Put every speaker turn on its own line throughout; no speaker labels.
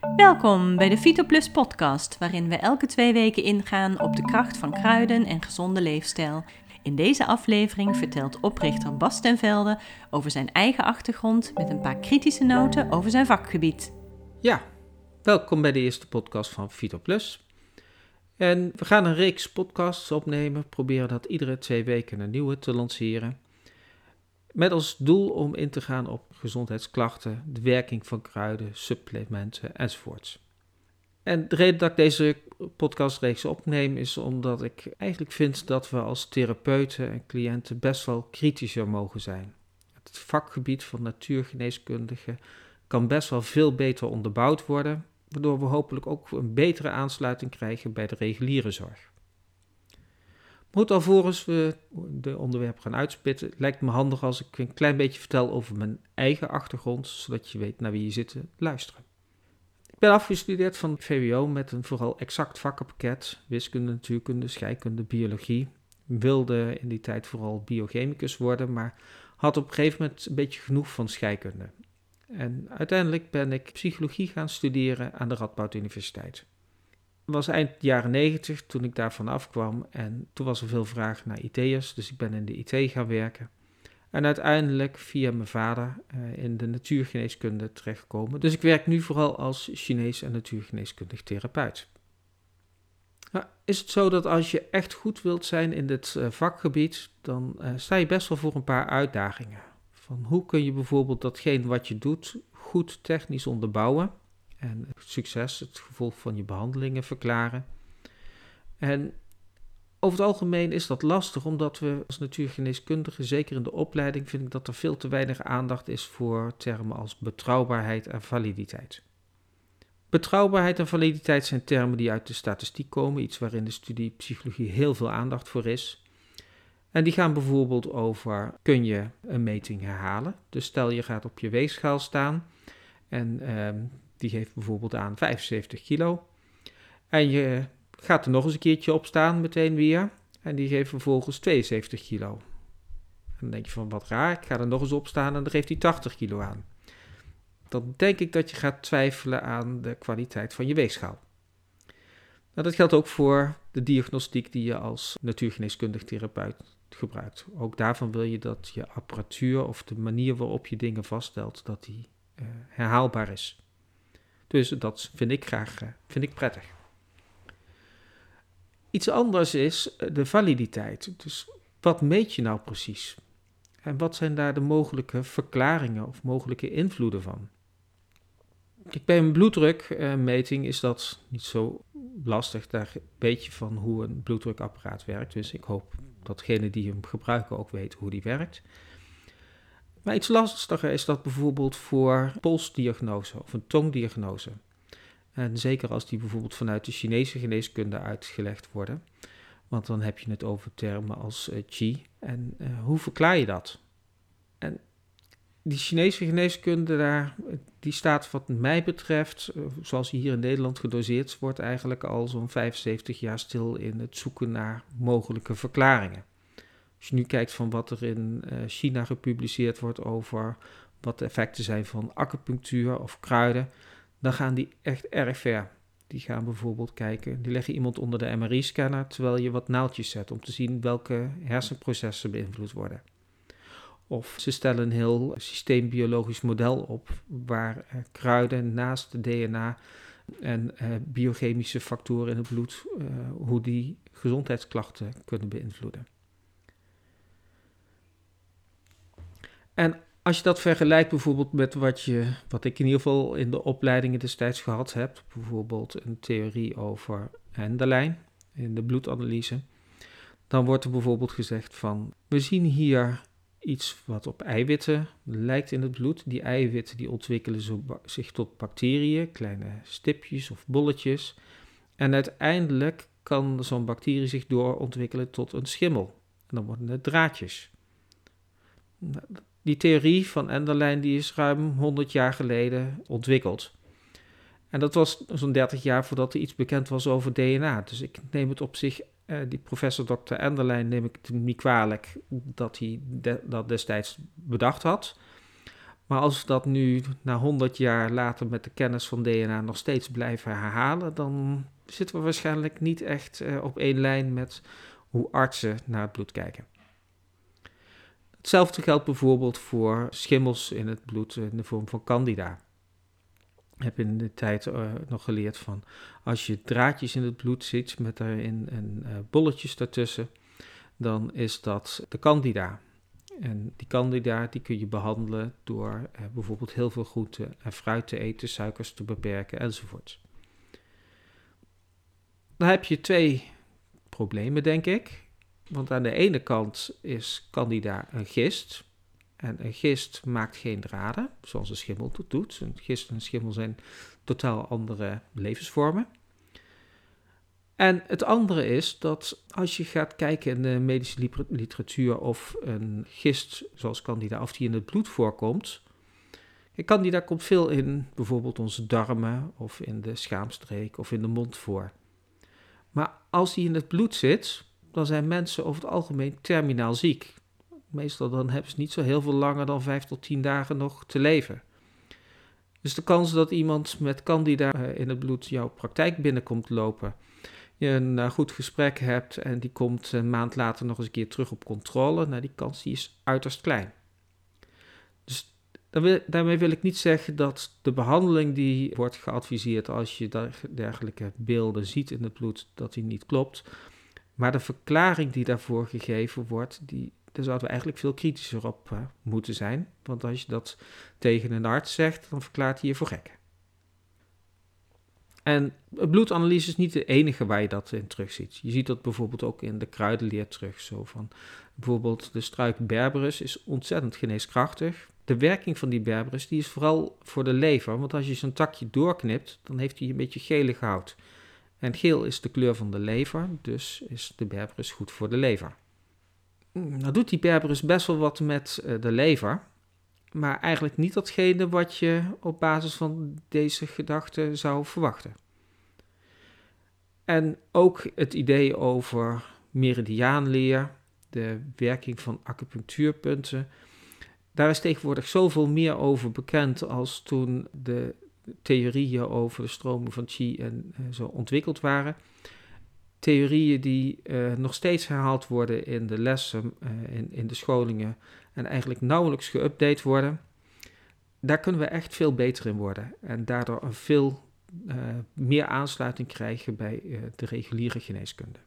Welkom bij de Phytoplus podcast, waarin we elke twee weken ingaan op de kracht van kruiden en gezonde leefstijl. In deze aflevering vertelt oprichter Bas ten Velde over zijn eigen achtergrond met een paar kritische noten over zijn vakgebied.
Ja, welkom bij de eerste podcast van Phytoplus. En we gaan een reeks podcasts opnemen, proberen dat iedere twee weken een nieuwe te lanceren. Met als doel om in te gaan op gezondheidsklachten, de werking van kruiden, supplementen enzovoorts. En de reden dat ik deze podcastreeks opneem is omdat ik eigenlijk vind dat we als therapeuten en cliënten best wel kritischer mogen zijn. Het vakgebied van natuurgeneeskundige kan best wel veel beter onderbouwd worden, waardoor we hopelijk ook een betere aansluiting krijgen bij de reguliere zorg. Moet alvorens we de onderwerpen gaan uitspitten, lijkt me handig als ik een klein beetje vertel over mijn eigen achtergrond, zodat je weet naar wie je zit te luisteren. Ik ben afgestudeerd van het VWO met een vooral exact vakkenpakket, wiskunde, natuurkunde, scheikunde, biologie. Wilde in die tijd vooral biochemicus worden, maar had op een gegeven moment een beetje genoeg van scheikunde. En uiteindelijk ben ik psychologie gaan studeren aan de Radboud Universiteit was eind jaren negentig toen ik daar vanaf kwam. En toen was er veel vraag naar IT'ers, dus ik ben in de IT gaan werken. En uiteindelijk via mijn vader uh, in de natuurgeneeskunde terechtgekomen. Dus ik werk nu vooral als Chinees en natuurgeneeskundig therapeut. Nou, is het zo dat als je echt goed wilt zijn in dit uh, vakgebied, dan uh, sta je best wel voor een paar uitdagingen. Van hoe kun je bijvoorbeeld datgene wat je doet goed technisch onderbouwen? En succes, het gevolg van je behandelingen verklaren. En over het algemeen is dat lastig, omdat we als natuurgeneeskundigen, zeker in de opleiding, vind ik dat er veel te weinig aandacht is voor termen als betrouwbaarheid en validiteit. Betrouwbaarheid en validiteit zijn termen die uit de statistiek komen, iets waarin de studie psychologie heel veel aandacht voor is. En die gaan bijvoorbeeld over: kun je een meting herhalen? Dus stel je gaat op je weegschaal staan en ehm, die geeft bijvoorbeeld aan 75 kilo. En je gaat er nog eens een keertje op staan meteen weer. En die geeft vervolgens 72 kilo. En dan denk je van wat raar, ik ga er nog eens op staan en dan geeft hij 80 kilo aan. Dan denk ik dat je gaat twijfelen aan de kwaliteit van je weegschaal. Nou, dat geldt ook voor de diagnostiek die je als natuurgeneeskundig therapeut gebruikt. Ook daarvan wil je dat je apparatuur of de manier waarop je dingen vaststelt, dat die uh, herhaalbaar is. Dus dat vind ik graag eh, vind ik prettig. Iets anders is eh, de validiteit. Dus wat meet je nou precies? En wat zijn daar de mogelijke verklaringen of mogelijke invloeden van? Kijk, bij een bloeddrukmeting is dat niet zo lastig. Daar weet je van hoe een bloeddrukapparaat werkt. Dus ik hoop dat degenen die hem gebruiken ook weten hoe die werkt. Maar iets lastiger is dat bijvoorbeeld voor polsdiagnose of een tongdiagnose. En zeker als die bijvoorbeeld vanuit de Chinese geneeskunde uitgelegd worden. Want dan heb je het over termen als uh, qi. En uh, hoe verklaar je dat? En die Chinese geneeskunde daar, die staat wat mij betreft, zoals hier in Nederland gedoseerd wordt, eigenlijk al zo'n 75 jaar stil in het zoeken naar mogelijke verklaringen. Als je nu kijkt van wat er in uh, China gepubliceerd wordt over wat de effecten zijn van acupunctuur of kruiden, dan gaan die echt erg ver. Die gaan bijvoorbeeld kijken, die leggen iemand onder de MRI-scanner terwijl je wat naaldjes zet om te zien welke hersenprocessen beïnvloed worden. Of ze stellen een heel systeembiologisch model op waar uh, kruiden naast DNA en uh, biochemische factoren in het bloed, hoe die gezondheidsklachten kunnen beïnvloeden. En als je dat vergelijkt bijvoorbeeld met wat, je, wat ik in ieder geval in de opleidingen destijds gehad heb, bijvoorbeeld een theorie over Enderlijn in de bloedanalyse, dan wordt er bijvoorbeeld gezegd van, we zien hier iets wat op eiwitten lijkt in het bloed. Die eiwitten die ontwikkelen zich tot bacteriën, kleine stipjes of bolletjes. En uiteindelijk kan zo'n bacterie zich doorontwikkelen tot een schimmel. En dan worden het draadjes. Nou, die theorie van Enderlijn die is ruim 100 jaar geleden ontwikkeld. En dat was zo'n 30 jaar voordat er iets bekend was over DNA. Dus ik neem het op zich, eh, die professor Dr. Enderlijn, neem ik het niet kwalijk dat hij dat destijds bedacht had. Maar als we dat nu na 100 jaar later met de kennis van DNA nog steeds blijven herhalen, dan zitten we waarschijnlijk niet echt uh, op één lijn met hoe artsen naar het bloed kijken. Hetzelfde geldt bijvoorbeeld voor schimmels in het bloed in de vorm van candida. Ik heb in de tijd uh, nog geleerd van als je draadjes in het bloed ziet met daarin een uh, bolletjes daartussen, dan is dat de candida. En die candida die kun je behandelen door uh, bijvoorbeeld heel veel groente en fruit te eten, suikers te beperken enzovoort. Dan heb je twee problemen, denk ik. Want aan de ene kant is candida een gist. En een gist maakt geen draden, zoals een schimmel dat doet. Een gist en een schimmel zijn totaal andere levensvormen. En het andere is dat als je gaat kijken in de medische literatuur of een gist zoals candida, of die in het bloed voorkomt. Candida komt veel in bijvoorbeeld onze darmen of in de schaamstreek of in de mond voor. Maar als die in het bloed zit, dan zijn mensen over het algemeen terminaal ziek. Meestal dan hebben ze niet zo heel veel langer dan 5 tot 10 dagen nog te leven. Dus de kans dat iemand met candida eh, in het bloed jouw praktijk binnenkomt lopen, je een eh, goed gesprek hebt en die komt een maand later nog eens een keer terug op controle, nou die kans die is uiterst klein. Dus daarmee wil ik niet zeggen dat de behandeling die wordt geadviseerd als je dergelijke beelden ziet in het bloed, dat die niet klopt. Maar de verklaring die daarvoor gegeven wordt, die, daar zouden we eigenlijk veel kritischer op uh, moeten zijn. Want als je dat tegen een arts zegt, dan verklaart hij je voor gek. En bloedanalyse is niet de enige waar je dat in terugziet. Je ziet dat bijvoorbeeld ook in de kruidenleer terug. Zo van, bijvoorbeeld de struik berberus is ontzettend geneeskrachtig. De werking van die berberus die is vooral voor de lever. Want als je zo'n takje doorknipt, dan heeft hij een beetje gelig hout. En geel is de kleur van de lever, dus is de berberus goed voor de lever. Nou doet die berberus best wel wat met eh, de lever, maar eigenlijk niet datgene wat je op basis van deze gedachte zou verwachten. En ook het idee over meridiaanleer, de werking van acupunctuurpunten, daar is tegenwoordig zoveel meer over bekend als toen de theorieën over stromen van chi en uh, zo ontwikkeld waren. Theorieën die uh, nog steeds herhaald worden in de lessen, uh, in, in de scholingen en eigenlijk nauwelijks geüpdate worden. Daar kunnen we echt veel beter in worden en daardoor een veel meer aansluiting krijgen bij de reguliere geneeskunde.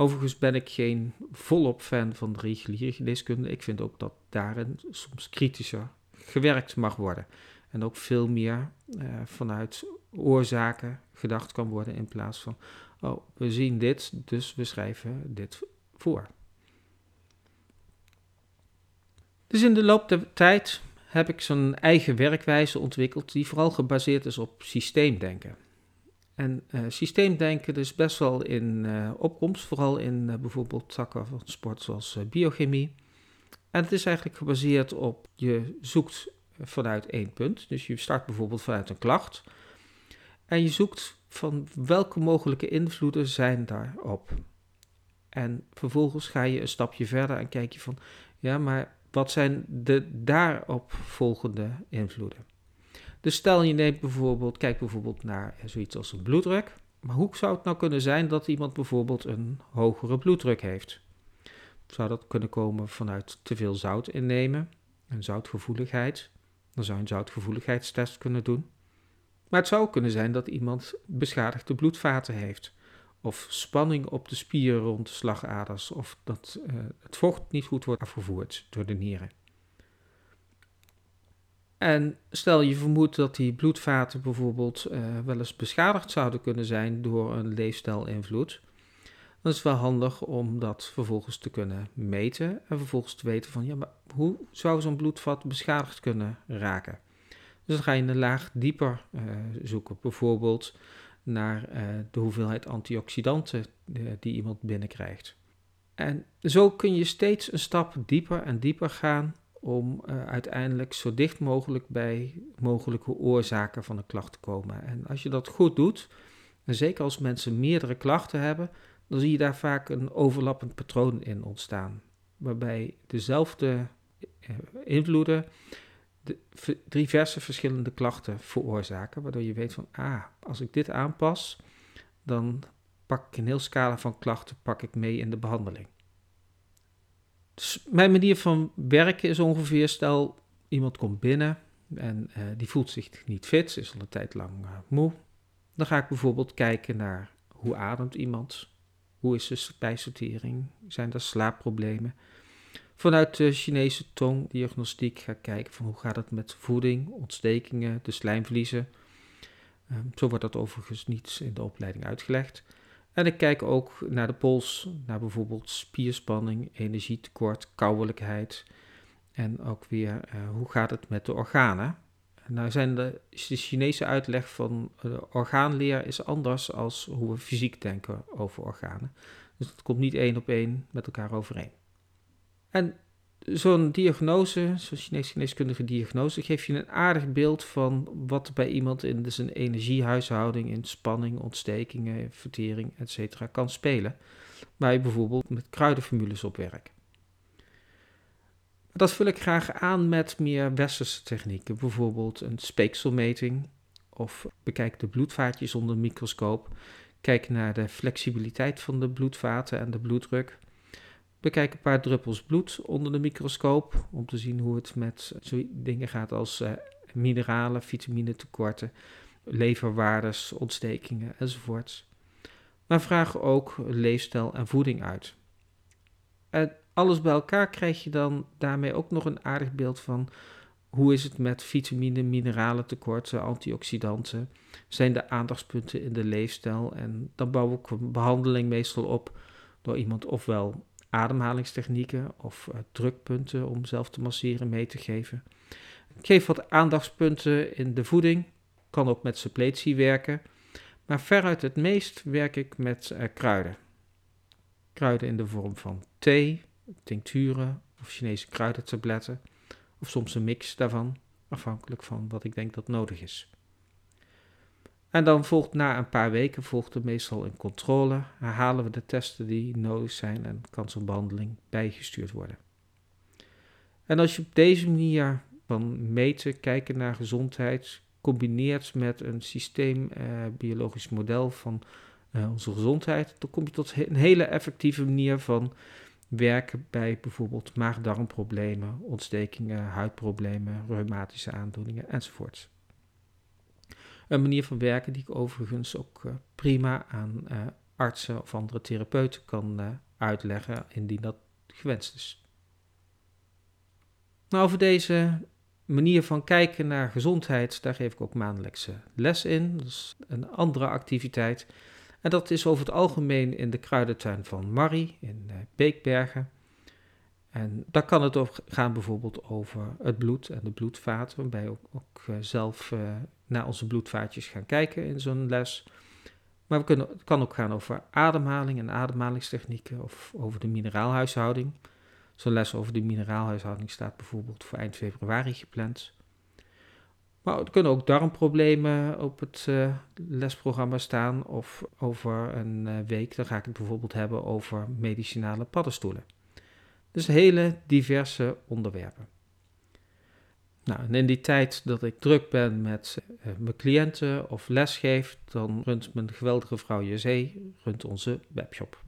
Overigens ben ik geen volop fan van de reguliere geneeskunde. Ik vind ook dat daarin soms kritischer gewerkt mag worden. En ook veel meer uh, vanuit oorzaken gedacht kan worden in plaats van, oh, we zien dit, dus we schrijven dit voor. Dus in de loop der tijd heb ik zo'n eigen werkwijze ontwikkeld die vooral gebaseerd is op systeemdenken. En uh, systeemdenken is best wel in uh, opkomst, vooral in bijvoorbeeld takken van sport zoals biochemie. En het is eigenlijk gebaseerd op je zoekt vanuit één punt. Dus je start bijvoorbeeld vanuit een klacht. En je zoekt van welke mogelijke invloeden zijn daarop. En vervolgens ga je een stapje verder en kijk je van, ja, maar wat zijn de daarop volgende invloeden? Dus stel je neemt bijvoorbeeld, kijk bijvoorbeeld naar zoiets als een bloeddruk. Maar hoe zou het nou kunnen zijn dat iemand bijvoorbeeld een hogere bloeddruk heeft? Zou dat kunnen komen vanuit te veel zout innemen, een zoutgevoeligheid, dan zou je een zoutgevoeligheidstest kunnen doen. Maar het zou kunnen zijn dat iemand beschadigde bloedvaten heeft. Of spanning op de spieren rond de slagaders. Of dat uh, het vocht niet goed wordt afgevoerd door de nieren. En stel je vermoedt dat die bloedvaten bijvoorbeeld uh, wel eens beschadigd zouden kunnen zijn door een leefstijlinvloed dan is het wel handig om dat vervolgens te kunnen meten en vervolgens te weten van ja, maar hoe zou zo'n bloedvat beschadigd kunnen raken? Dus dan ga je een laag dieper uh, zoeken, bijvoorbeeld naar uh, de hoeveelheid antioxidanten uh, die iemand binnenkrijgt. En zo kun je steeds een stap dieper en dieper gaan om uiteindelijk zo dicht mogelijk bij mogelijke oorzaken van een klacht te komen. En als je dat goed doet, en zeker als mensen meerdere klachten hebben, dan zie je daar vaak een overlappend patroon in ontstaan. Waarbij dezelfde invloeden de, diverse verschillende klachten veroorzaken, waardoor je weet van, ah, als ik dit aanpas, dan pak ik een heel scala van klachten pak ik mee in de behandeling. Dus mijn manier van werken is ongeveer, stel iemand komt binnen en uh, die voelt zich niet fit, is al een tijd lang uh, moe. Dan ga ik bijvoorbeeld kijken naar hoe ademt iemand, hoe is de spijsvertering, zijn er slaapproblemen. Vanuit de Chinese tongdiagnostiek ga ik kijken van hoe gaat het met voeding, ontstekingen, de slijmvliezen. Um, zo wordt dat overigens niet in de opleiding uitgelegd. En ik kijk ook naar de pols, naar bijvoorbeeld spierspanning, energietekort, kouwelijkheid. En ook weer uh, hoe gaat het met de organen. Nou zijn de, Chinese uitleg van de orgaanleer is anders als hoe we fysiek denken over organen. Dus het komt niet één op één met elkaar overeen. En zo'n diagnose, zo'n Chinese geneeskundige diagnose, geeft je een aardig beeld van wat bij iemand in zijn energiehuishouding, in spanning, ontstekingen, vertering, etc. kan spelen. Waar je bijvoorbeeld met kruidenformules op werkt. Dat vul ik graag aan met meer westerse technieken, bijvoorbeeld een speekselmeting of bekijk de bloedvaatjes onder een microscoop. Kijk naar de flexibiliteit van de bloedvaten en de bloeddruk. Bekijk een paar druppels bloed onder de microscoop om te zien hoe het met dingen gaat als uh, mineralen, vitaminetekorten, leverwaardes, ontstekingen enzovoorts. Maar vraag ook leefstijl en voeding uit. En alles bij elkaar krijg je dan daarmee ook nog een aardig beeld van hoe is het met vitamine, mineralen tekorten, antioxidanten. Zijn de aandachtspunten in de leefstijl en dan bouw ik een behandeling meestal op door iemand ofwel ademhalingstechnieken of uh, drukpunten om zelf te masseren mee te geven. Ik geef wat aandachtspunten in de voeding, kan ook met suppletie werken, maar veruit het meest werk ik met uh, kruiden. Kruiden in de vorm van thee, tincturen of Chinese kruidentabletten, of soms een mix daarvan, afhankelijk van wat ik denk dat nodig is. En dan volgt na een paar weken volgt er meestal een controle, herhalen we de testen die nodig zijn en kan zo'n behandeling bijgestuurd worden. En als je op deze manier van meten, kijken naar gezondheid, combineert met een systeembiologisch eh, model van eh, onze gezondheid, dan kom je tot een hele effectieve manier van werken bij bijvoorbeeld maag-darmproblemen, ontstekingen, huidproblemen, reumatische aandoeningen enzovoort. Een manier van werken die ik overigens ook uh, prima aan uh, artsen of andere therapeuten kan uh, uitleggen, indien dat gewenst is. Nou, over deze manier van kijken naar gezondheid, daar geef ik ook maandelijkse les in. Dat is een andere activiteit. En dat is over het algemeen in de kruidentuin van Marie in Beekbergen. En daar kan het ook gaan bijvoorbeeld over het bloed en de bloedvaten, waarbij ook, ook zelf naar onze bloedvaatjes gaan kijken in zo'n les. Maar we kunnen, het kan ook gaan over ademhaling en ademhalingstechnieken of over de mineraalhuishouding. Zo'n les over de mineraalhuishouding staat bijvoorbeeld voor eind februari gepland. Maar er kunnen ook darmproblemen op het uh, lesprogramma staan of over een uh, week dan ga ik het bijvoorbeeld hebben over medicinale paddenstoelen. Dus hele diverse onderwerpen. Nou, en in die tijd dat ik druk ben met uh, mijn cliënten of lesgeef, dan runt mijn geweldige vrouw Jezee runt onze webshop.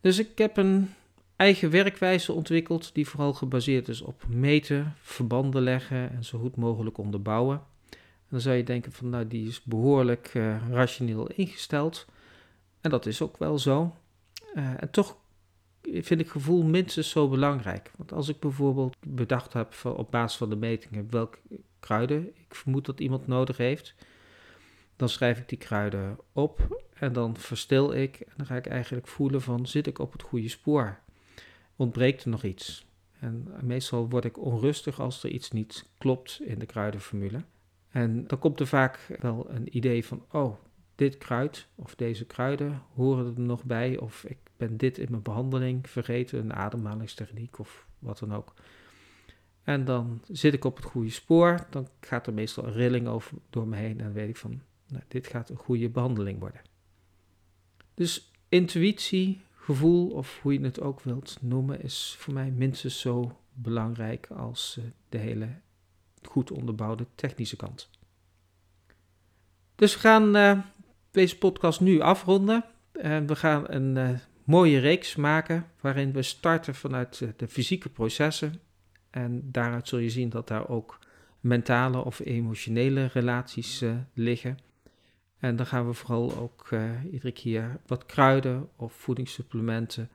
Dus ik heb een eigen werkwijze ontwikkeld die vooral gebaseerd is op meten, verbanden leggen en zo goed mogelijk onderbouwen. En dan zou je denken van nou die is behoorlijk uh, rationeel ingesteld. En dat is ook wel zo. Uh, en toch vind ik gevoel minstens zo belangrijk. Want als ik bijvoorbeeld bedacht heb op basis van de metingen welke kruiden ik vermoed dat iemand nodig heeft, dan schrijf ik die kruiden op en dan verstil ik en dan ga ik eigenlijk voelen van zit ik op het goede spoor? Ontbreekt er nog iets? En meestal word ik onrustig als er iets niet klopt in de kruidenformule. En dan komt er vaak wel een idee van, oh, dit kruid of deze kruiden horen er nog bij, of ik ben dit in mijn behandeling vergeten, een ademhalingstechniek of wat dan ook. En dan zit ik op het goede spoor, dan gaat er meestal een rilling over, door me heen en dan weet ik van, nou, dit gaat een goede behandeling worden. Dus intuïtie, gevoel, of hoe je het ook wilt noemen, is voor mij minstens zo belangrijk als eh, de hele goed onderbouwde technische kant. Dus we gaan uh, deze podcast nu afronden. En we gaan een uh, mooie reeks maken waarin we starten vanuit de fysieke processen. En daaruit zul je zien dat daar ook mentale of emotionele relaties liggen. En dan gaan we vooral ook uh, iedere keer wat kruiden of voedingssupplementen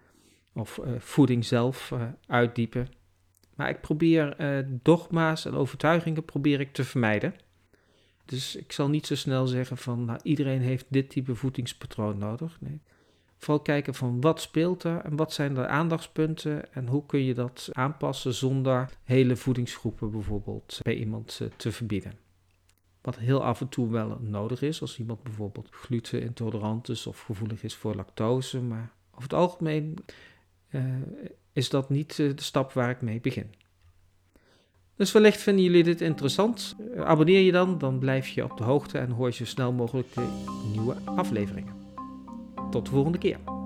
of uh, voeding zelf uitdiepen. Maar ik probeer dogma's en overtuigingen probeer ik te vermijden. Dus ik zal niet zo snel zeggen van nou, iedereen heeft dit type voedingspatroon nodig. Nee. Vooral kijken van wat speelt er en wat zijn de aandachtspunten en hoe kun je dat aanpassen zonder hele voedingsgroepen bijvoorbeeld bij iemand te verbieden. Wat heel af en toe wel nodig is als iemand bijvoorbeeld glutenintolerant is of gevoelig is voor lactose, maar over het algemeen uh, is dat niet de stap waar ik mee begin. Dus wellicht vinden jullie dit interessant. abonneer je dan, dan blijf je op de hoogte en hoor je zo snel mogelijk de nieuwe afleveringen. Tot de volgende keer.